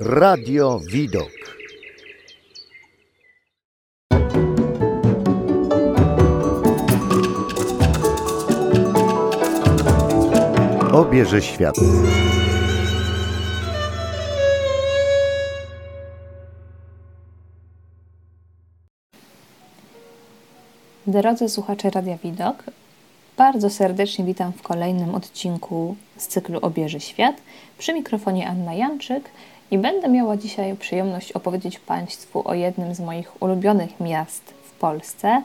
Radio Widok. Obierze świat. Drodzy słuchacze Radia Widok, bardzo serdecznie witam w kolejnym odcinku z cyklu Obieży Świat. Przy mikrofonie Anna Janczyk i będę miała dzisiaj przyjemność opowiedzieć Państwu o jednym z moich ulubionych miast w Polsce.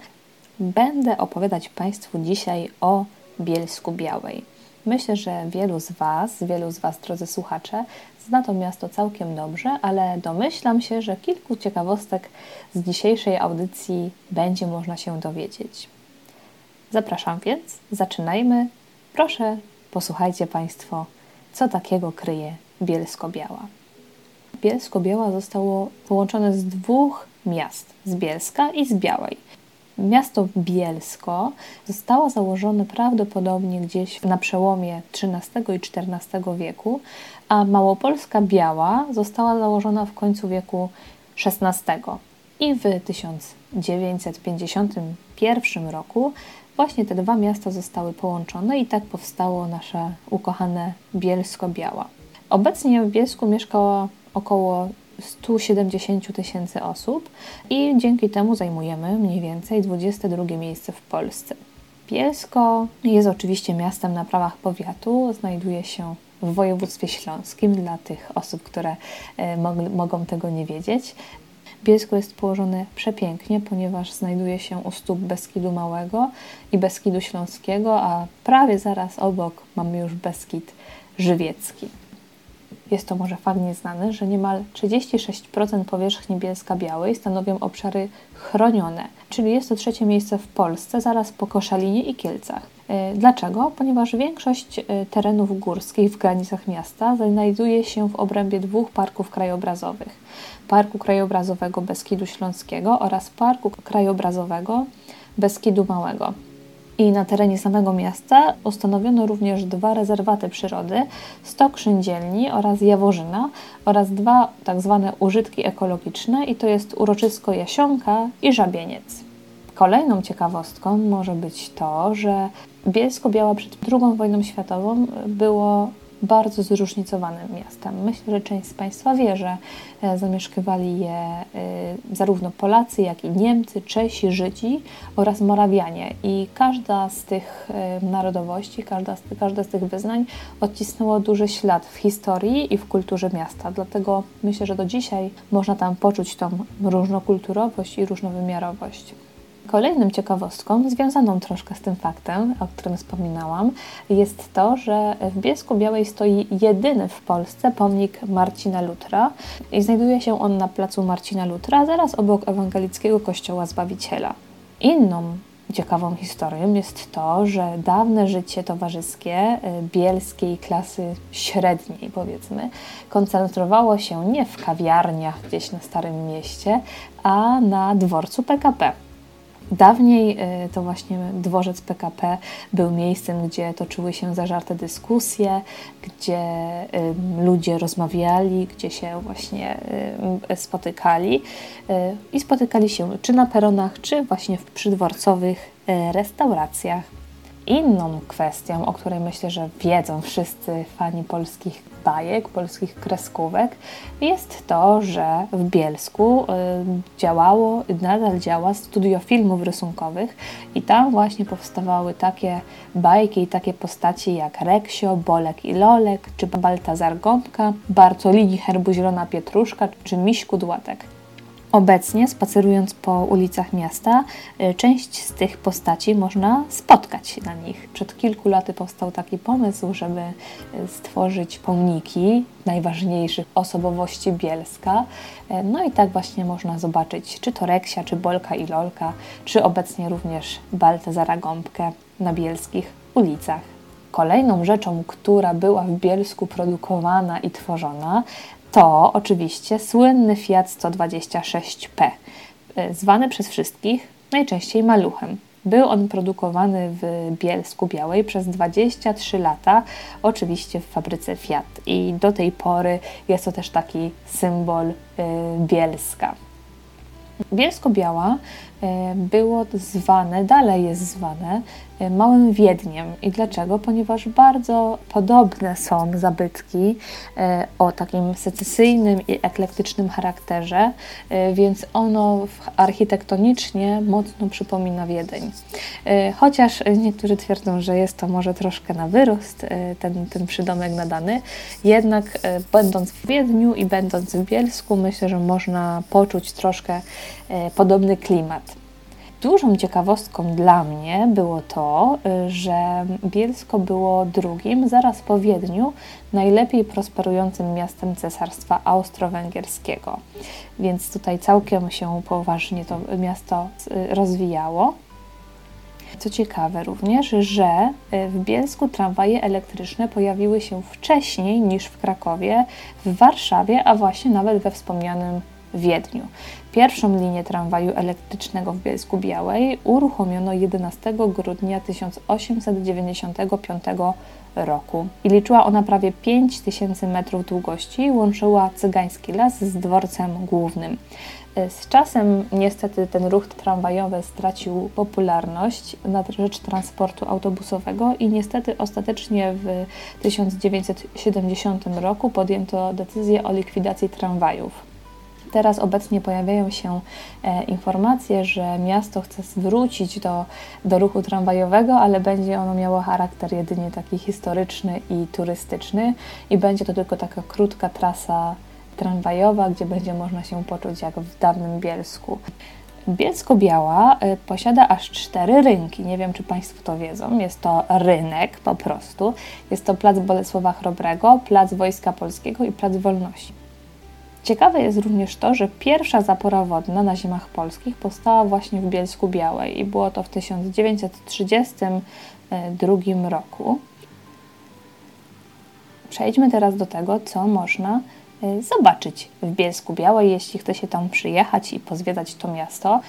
Będę opowiadać Państwu dzisiaj o Bielsku Białej. Myślę, że wielu z Was, wielu z Was, drodzy słuchacze, zna to miasto całkiem dobrze, ale domyślam się, że kilku ciekawostek z dzisiejszej audycji będzie można się dowiedzieć. Zapraszam więc, zaczynajmy. Proszę, posłuchajcie Państwo, co takiego kryje Bielsko-Biała. Bielsko-Biała zostało połączone z dwóch miast, z Bielska i z Białej. Miasto Bielsko zostało założone prawdopodobnie gdzieś na przełomie XIII i XIV wieku, a Małopolska Biała została założona w końcu wieku XVI. I w 1951 roku właśnie te dwa miasta zostały połączone i tak powstało nasze ukochane Bielsko-Biała. Obecnie w Bielsku mieszka około 170 tysięcy osób i dzięki temu zajmujemy mniej więcej 22 miejsce w Polsce. Bielsko jest oczywiście miastem na prawach powiatu, znajduje się w województwie śląskim dla tych osób, które e, mogą tego nie wiedzieć. Bielsko jest położone przepięknie, ponieważ znajduje się u stóp Beskidu Małego i Beskidu Śląskiego, a prawie zaraz obok mamy już Beskid Żywiecki. Jest to może fakt nieznany, że niemal 36% powierzchni Bielska Białej stanowią obszary chronione, czyli jest to trzecie miejsce w Polsce, zaraz po Koszalinie i Kielcach. E, dlaczego? Ponieważ większość e, terenów górskich w granicach miasta znajduje się w obrębie dwóch parków krajobrazowych. Parku Krajobrazowego Beskidu Śląskiego oraz Parku Krajobrazowego Beskidu Małego. I na terenie samego miasta ustanowiono również dwa rezerwaty przyrody, Stok Szyndzielni oraz Jaworzyna oraz dwa tak zwane użytki ekologiczne i to jest uroczysko Jasionka i Żabieniec. Kolejną ciekawostką może być to, że Bielsko-Biała przed II wojną światową było bardzo zróżnicowanym miastem. Myślę, że część z Państwa wie, że e, zamieszkiwali je e, zarówno Polacy, jak i Niemcy, Czesi, Żydzi oraz Morawianie. I każda z tych e, narodowości, każda z, każda z tych wyznań odcisnęła duży ślad w historii i w kulturze miasta. Dlatego myślę, że do dzisiaj można tam poczuć tą różnokulturowość i różnowymiarowość. Kolejnym ciekawostką, związaną troszkę z tym faktem, o którym wspominałam, jest to, że w Biesku Białej stoi jedyny w Polsce pomnik Marcina Lutra i znajduje się on na placu Marcina Lutra, zaraz obok ewangelickiego kościoła Zbawiciela. Inną ciekawą historią jest to, że dawne życie towarzyskie y, bielskiej klasy średniej, powiedzmy, koncentrowało się nie w kawiarniach gdzieś na Starym Mieście, a na dworcu PKP. Dawniej y, to właśnie dworzec PKP był miejscem, gdzie toczyły się zażarte dyskusje, gdzie ludzie rozmawiali, gdzie się właśnie spotykali i spotykali się czy na peronach, czy właśnie w przydworcowych restauracjach. Inną kwestią, o której myślę, że wiedzą wszyscy fani polskich bajek, polskich kreskówek, jest to, że w Bielsku y, działało, nadal działa studio filmów rysunkowych i tam właśnie powstawały takie bajki i takie postaci jak Reksio, Bolek i Lolek, czy Baltazar Gąbka, Bartolini Herbu Zielona Pietruszka, czy Miś Kudłatek. Obecnie, spacerując po ulicach miasta, y, część z tych postaci można spotkać na nich. Przed kilku laty powstał taki pomysł, żeby y, stworzyć pomniki najważniejszych osobowości Bielska. Y, no i tak właśnie można zobaczyć, czy to Reksia, czy Bolka i Lolka, czy obecnie również Baltazara Gąbkę na bielskich ulicach. Kolejną rzeczą, która była w Bielsku produkowana i tworzona, to oczywiście słynny Fiat 126P, e, zwany przez wszystkich najczęściej maluchem. Był on produkowany w Bielsku Białej przez 23 lata, oczywiście w fabryce Fiat. I do tej pory jest to też taki symbol y, Bielska. Bielsko-Biała e, było zwane, dalej jest zwane e, Małym Wiedniem. I dlaczego? Ponieważ bardzo podobne są zabytki e, o takim secesyjnym i eklektycznym charakterze, więc ono architektonicznie mocno przypomina Wiedeń. Chociaż niektórzy twierdzą, że jest to może troszkę na wyrost ten, ten przydomek nadany, jednak będąc w Wiedniu i będąc w Bielsku, myślę, że można poczuć troszkę E, podobny klimat. Dużą ciekawostką dla mnie było to, e, że Bielsko było drugim, zaraz po Wiedniu, najlepiej prosperującym miastem Cesarstwa Austro-Węgierskiego. Więc tutaj całkiem się poważnie to miasto e, rozwijało. Co ciekawe również, że w Bielsku tramwaje elektryczne pojawiły się wcześniej niż w Krakowie, w Warszawie, a właśnie nawet we wspomnianym Wiedniu. Pierwszą linię tramwaju elektrycznego w Bielsku Białej uruchomiono 11 grudnia 1895 roku i liczyła ona prawie 5000 metrów długości, łączyła Cygański Las z dworcem głównym. Z czasem niestety ten ruch tramwajowy stracił popularność na rzecz transportu autobusowego i niestety ostatecznie w 1970 roku podjęto decyzję o likwidacji tramwajów. Teraz obecnie pojawiają się e, informacje, że miasto chce zwrócić do, do ruchu tramwajowego, ale będzie ono miało charakter jedynie taki historyczny i turystyczny i będzie to tylko taka krótka trasa tramwajowa, gdzie będzie można się poczuć jak w dawnym Bielsku. Bielsko-Biała e, posiada aż cztery rynki. Nie wiem, czy Państwo to wiedzą. Jest to rynek po prostu. Jest to Plac Bolesława Chrobrego, Plac Wojska Polskiego i Plac Wolności. Ciekawe jest również to, że pierwsza zapora wodna na ziemiach polskich powstała właśnie w Bielsku Białej i było to w 1932 roku. Przejdźmy teraz do tego, co można e, zobaczyć w Bielsku Białej, jeśli chce się tam przyjechać i pozwiedzać to miasto.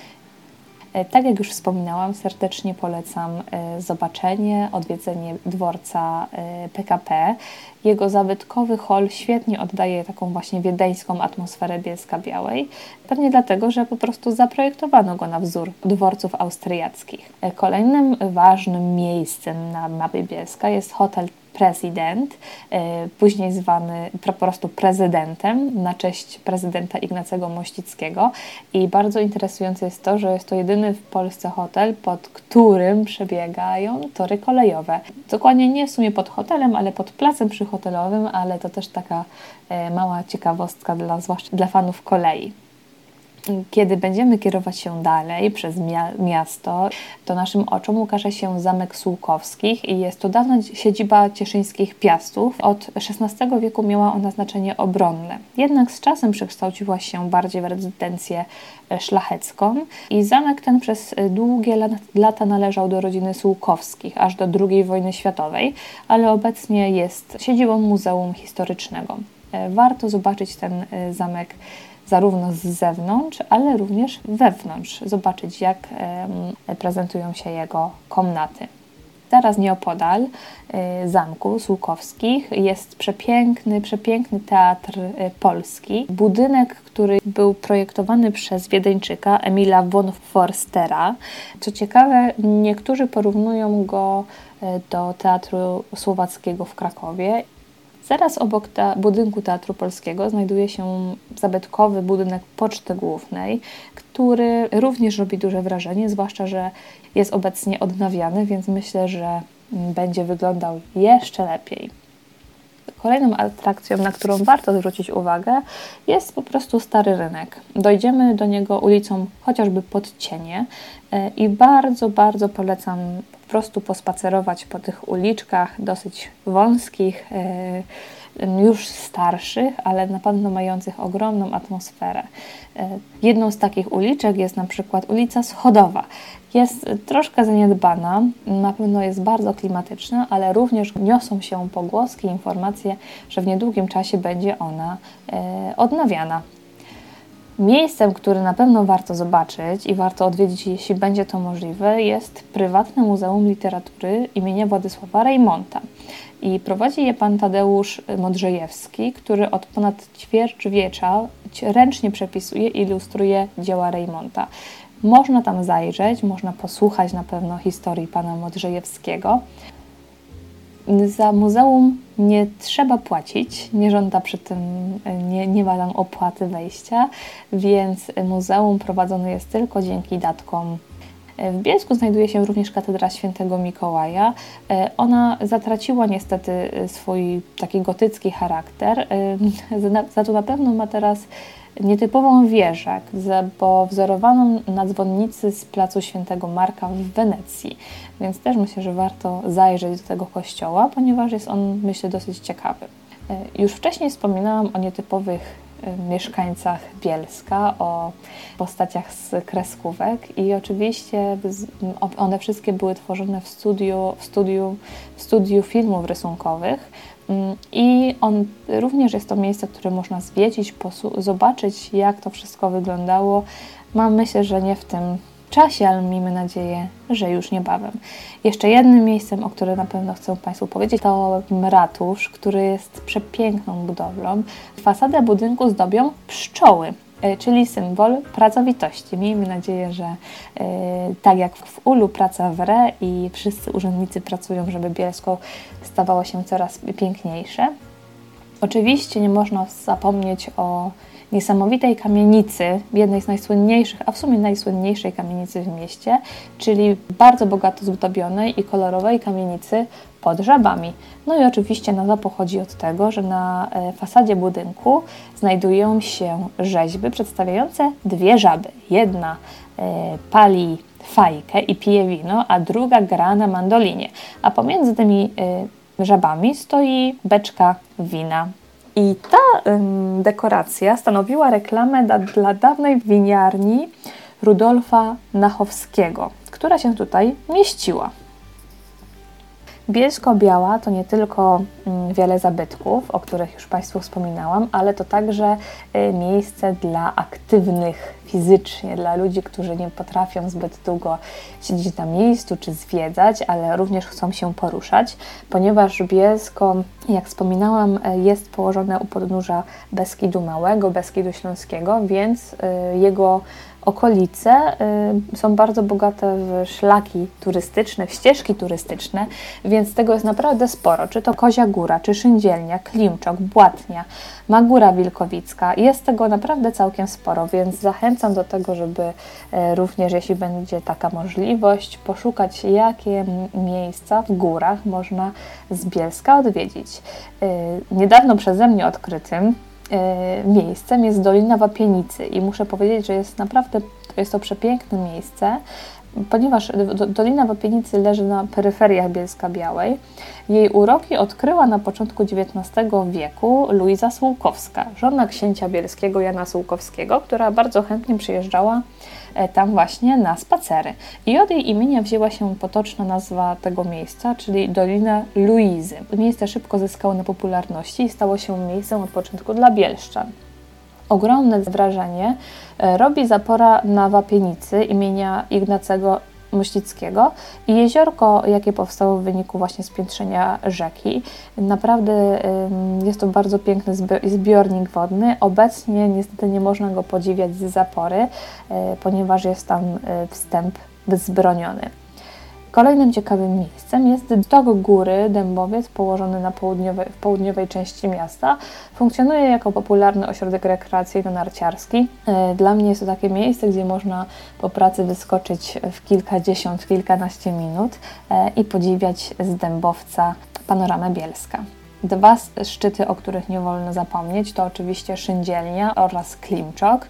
E, tak jak już wspominałam, serdecznie polecam e, zobaczenie, odwiedzenie dworca PKP. E, Jego zabytkowy hol świetnie oddaje taką właśnie wiedeńską atmosferę Bielska Białej. Pewnie dlatego, że po prostu zaprojektowano go na wzór dworców austriackich. Kolejnym ważnym miejscem na mapie Bielska jest hotel prezydent, e, później zwany po prostu prezydentem na cześć prezydenta Ignacego Mościckiego. I bardzo interesujące jest to, że jest to jedyny w Polsce hotel, pod którym przebiegają tory kolejowe. Dokładnie nie w sumie pod hotelem, ale pod placem przyhotelowym, ale to też taka e, mała ciekawostka dla, zwłaszcza dla fanów kolei kiedy będziemy kierować się dalej przez miasto, to naszym oczom ukaże się Zamek Sułkowskich i jest to dawna siedziba cieszyńskich piastów. Od XVI wieku miała ona znaczenie obronne. Jednak z czasem przekształciła się bardziej w rezydencję e, szlachecką i zamek ten przez e, długie lata należał do rodziny Sułkowskich, aż do II wojny światowej, ale obecnie jest siedzibą Muzeum Historycznego. E, warto zobaczyć ten zamek zarówno z zewnątrz, ale również wewnątrz, zobaczyć jak prezentują się jego komnaty. Zaraz nieopodal y, zamku Słukowskich jest przepiękny, przepiękny teatr y, polski. Budynek, który był projektowany przez Wiedeńczyka Emila von Forstera. Co ciekawe, niektórzy porównują go y, do teatru słowackiego w Krakowie. Zaraz obok ta, budynku Teatru Polskiego znajduje się zabytkowy budynek Poczty Głównej, który również robi duże wrażenie, zwłaszcza, że jest obecnie odnawiany, więc myślę, że będzie wyglądał jeszcze lepiej. Kolejną atrakcją, na którą warto zwrócić uwagę, jest po prostu Stary Rynek. Dojdziemy do niego ulicą chociażby pod cienie e, i bardzo, bardzo polecam po prostu pospacerować po tych uliczkach dosyć wąskich, e, już starszych, ale na pewno mających ogromną atmosferę. E, jedną z takich uliczek jest na przykład ulica Schodowa. Jest troszkę zaniedbana, na pewno jest bardzo klimatyczna, ale również niosą się pogłoski, informacje, że w niedługim czasie będzie ona e, odnawiana. Miejscem, które na pewno warto zobaczyć i warto odwiedzić, jeśli będzie to możliwe, jest prywatne Muzeum Literatury imienia Władysława Reymonta. I prowadzi je pan Tadeusz Modrzejewski, który od ponad ćwierćwiecza ręcznie przepisuje i ilustruje dzieła Reymonta. Można tam zajrzeć, można posłuchać na pewno historii pana Modrzejewskiego. Za muzeum nie trzeba płacić, nie żąda przy tym, nie, nie ma tam opłaty wejścia, więc muzeum prowadzone jest tylko dzięki datkom. W Bielsku znajduje się również katedra świętego Mikołaja. Ona zatraciła niestety swój taki gotycki charakter, za to na pewno ma teraz nietypową wieżę, wzorowaną na dzwonnicy z placu Świętego Marka w Wenecji. Więc też myślę, że warto zajrzeć do tego kościoła, ponieważ jest on, myślę, dosyć ciekawy. E, już wcześniej wspominałam o nietypowych mieszkańcach Bielska, o postaciach z kreskówek i oczywiście one wszystkie były tworzone w studiu, w studiu, w studiu filmów rysunkowych Mm, I on również jest to miejsce, które można zwiedzić, zobaczyć, jak to wszystko wyglądało. Mam myślę, że nie w tym czasie, ale miejmy nadzieję, że już niebawem. Jeszcze jednym miejscem, o którym na pewno chcę Państwu powiedzieć, to ratusz, który jest przepiękną budowlą. Fasadę budynku zdobią pszczoły. E, czyli symbol pracowitości. Miejmy nadzieję, że e, tak jak w Ulu praca wre i wszyscy urzędnicy pracują, żeby Bielsko stawało się coraz piękniejsze. Oczywiście nie można zapomnieć o niesamowitej kamienicy, jednej z najsłynniejszych, a w sumie najsłynniejszej kamienicy w mieście, czyli bardzo bogato zdobionej i kolorowej kamienicy pod żabami. No i oczywiście nazwa pochodzi od tego, że na e, fasadzie budynku znajdują się rzeźby przedstawiające dwie żaby. Jedna e, pali fajkę i pije wino, a druga gra na mandolinie. A pomiędzy tymi e, żabami stoi beczka wina. I ta dekoracja stanowiła reklamę dla, dla dawnej winiarni Rudolfa Nachowskiego, która się tutaj mieściła. Bielsko-Biała to nie tylko mm, wiele zabytków, o których już Państwu wspominałam, ale to także y, miejsce dla aktywnych fizycznie, dla ludzi, którzy nie potrafią zbyt długo siedzieć na miejscu czy zwiedzać, ale również chcą się poruszać, ponieważ Bielsko, jak wspominałam, y, jest położone u podnóża Beskidu Małego, Beskidu Śląskiego, więc y, jego okolice y, są bardzo bogate w szlaki turystyczne, w ścieżki turystyczne, więc tego jest naprawdę sporo. Czy to Kozia Góra, czy Szyndzielnia, Klimczok, Błatnia, Magóra Wilkowicka. Jest tego naprawdę całkiem sporo, więc zachęcam do tego, żeby y, również, jeśli będzie taka możliwość, poszukać, jakie miejsca w górach można z Bielska odwiedzić. Y, niedawno przeze mnie odkrytym miejscem jest Dolina Wapienicy i muszę powiedzieć, że jest naprawdę jest to przepiękne miejsce, ponieważ Dolina Wapienicy leży na peryferiach Bielska Białej. Jej uroki odkryła na początku XIX wieku Luiza Słukowska, żona księcia bielskiego Jana Słukowskiego, która bardzo chętnie przyjeżdżała E, tam właśnie na spacery. I od jej imienia wzięła się potoczna nazwa tego miejsca, czyli Dolina Luizy. Miejsce szybko zyskało na popularności i stało się miejscem odpoczynku dla bielszczan. Ogromne wrażenie e, robi zapora na Wapienicy imienia Ignacego Myślickiego i jeziorko, jakie powstało w wyniku właśnie spiętrzenia rzeki. Naprawdę jest to bardzo piękny zbiornik wodny. Obecnie niestety nie można go podziwiać z zapory, e, ponieważ jest tam e, wstęp bezbroniony. Kolejnym ciekawym miejscem jest Dog Góry Dębowiec, położony na południowej, w południowej części miasta. Funkcjonuje jako popularny ośrodek rekreacyjno-narciarski. E, dla mnie jest to takie miejsce, gdzie można po pracy wyskoczyć w kilkadziesiąt, kilkanaście minut e, i podziwiać z Dębowca panoramę Bielska. Dwa szczyty, o których nie wolno zapomnieć, to oczywiście Szyndzielnia oraz Klimczok.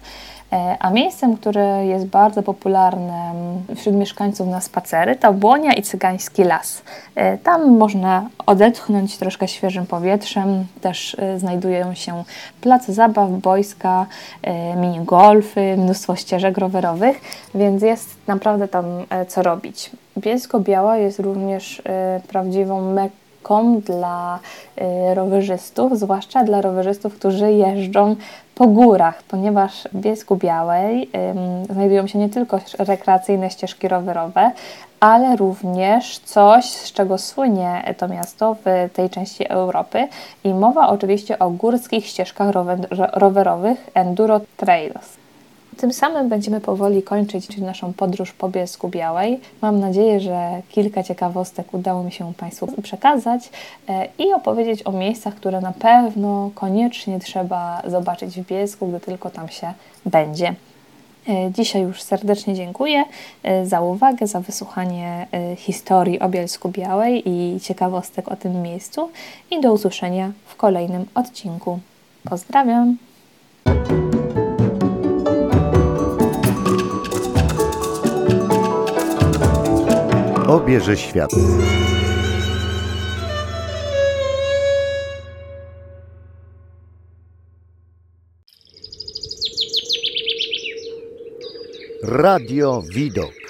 E, a miejscem, które jest bardzo popularne wśród mieszkańców na spacery, to Błonia i Cygański Las. E, tam można odetchnąć troszkę świeżym powietrzem. Też e, znajdują się place zabaw, boiska, minigolfy, mnóstwo ścieżek rowerowych, więc jest naprawdę tam co robić. Bielsko-Biała jest również prawdziwą dla y, rowerzystów, zwłaszcza dla rowerzystów, którzy jeżdżą po górach, ponieważ w Bielsku Białej znajdują się nie tylko rekreacyjne ścieżki rowerowe, ale również coś, z czego słynie to miasto w tej części Europy. I mowa oczywiście o górskich ścieżkach rowerowych Enduro Trails. Tym samym będziemy powoli kończyć naszą podróż po Bielsku Białej. Mam nadzieję, że kilka ciekawostek udało mi się Państwu przekazać e, i opowiedzieć o miejscach, które na pewno koniecznie trzeba zobaczyć w Bielsku, gdy tylko tam się będzie. E, dzisiaj już serdecznie dziękuję e, za uwagę, za wysłuchanie historii o Bielsku Białej i ciekawostek o tym miejscu i do usłyszenia w kolejnym odcinku. Pozdrawiam! Obierze świat. Radio Widok.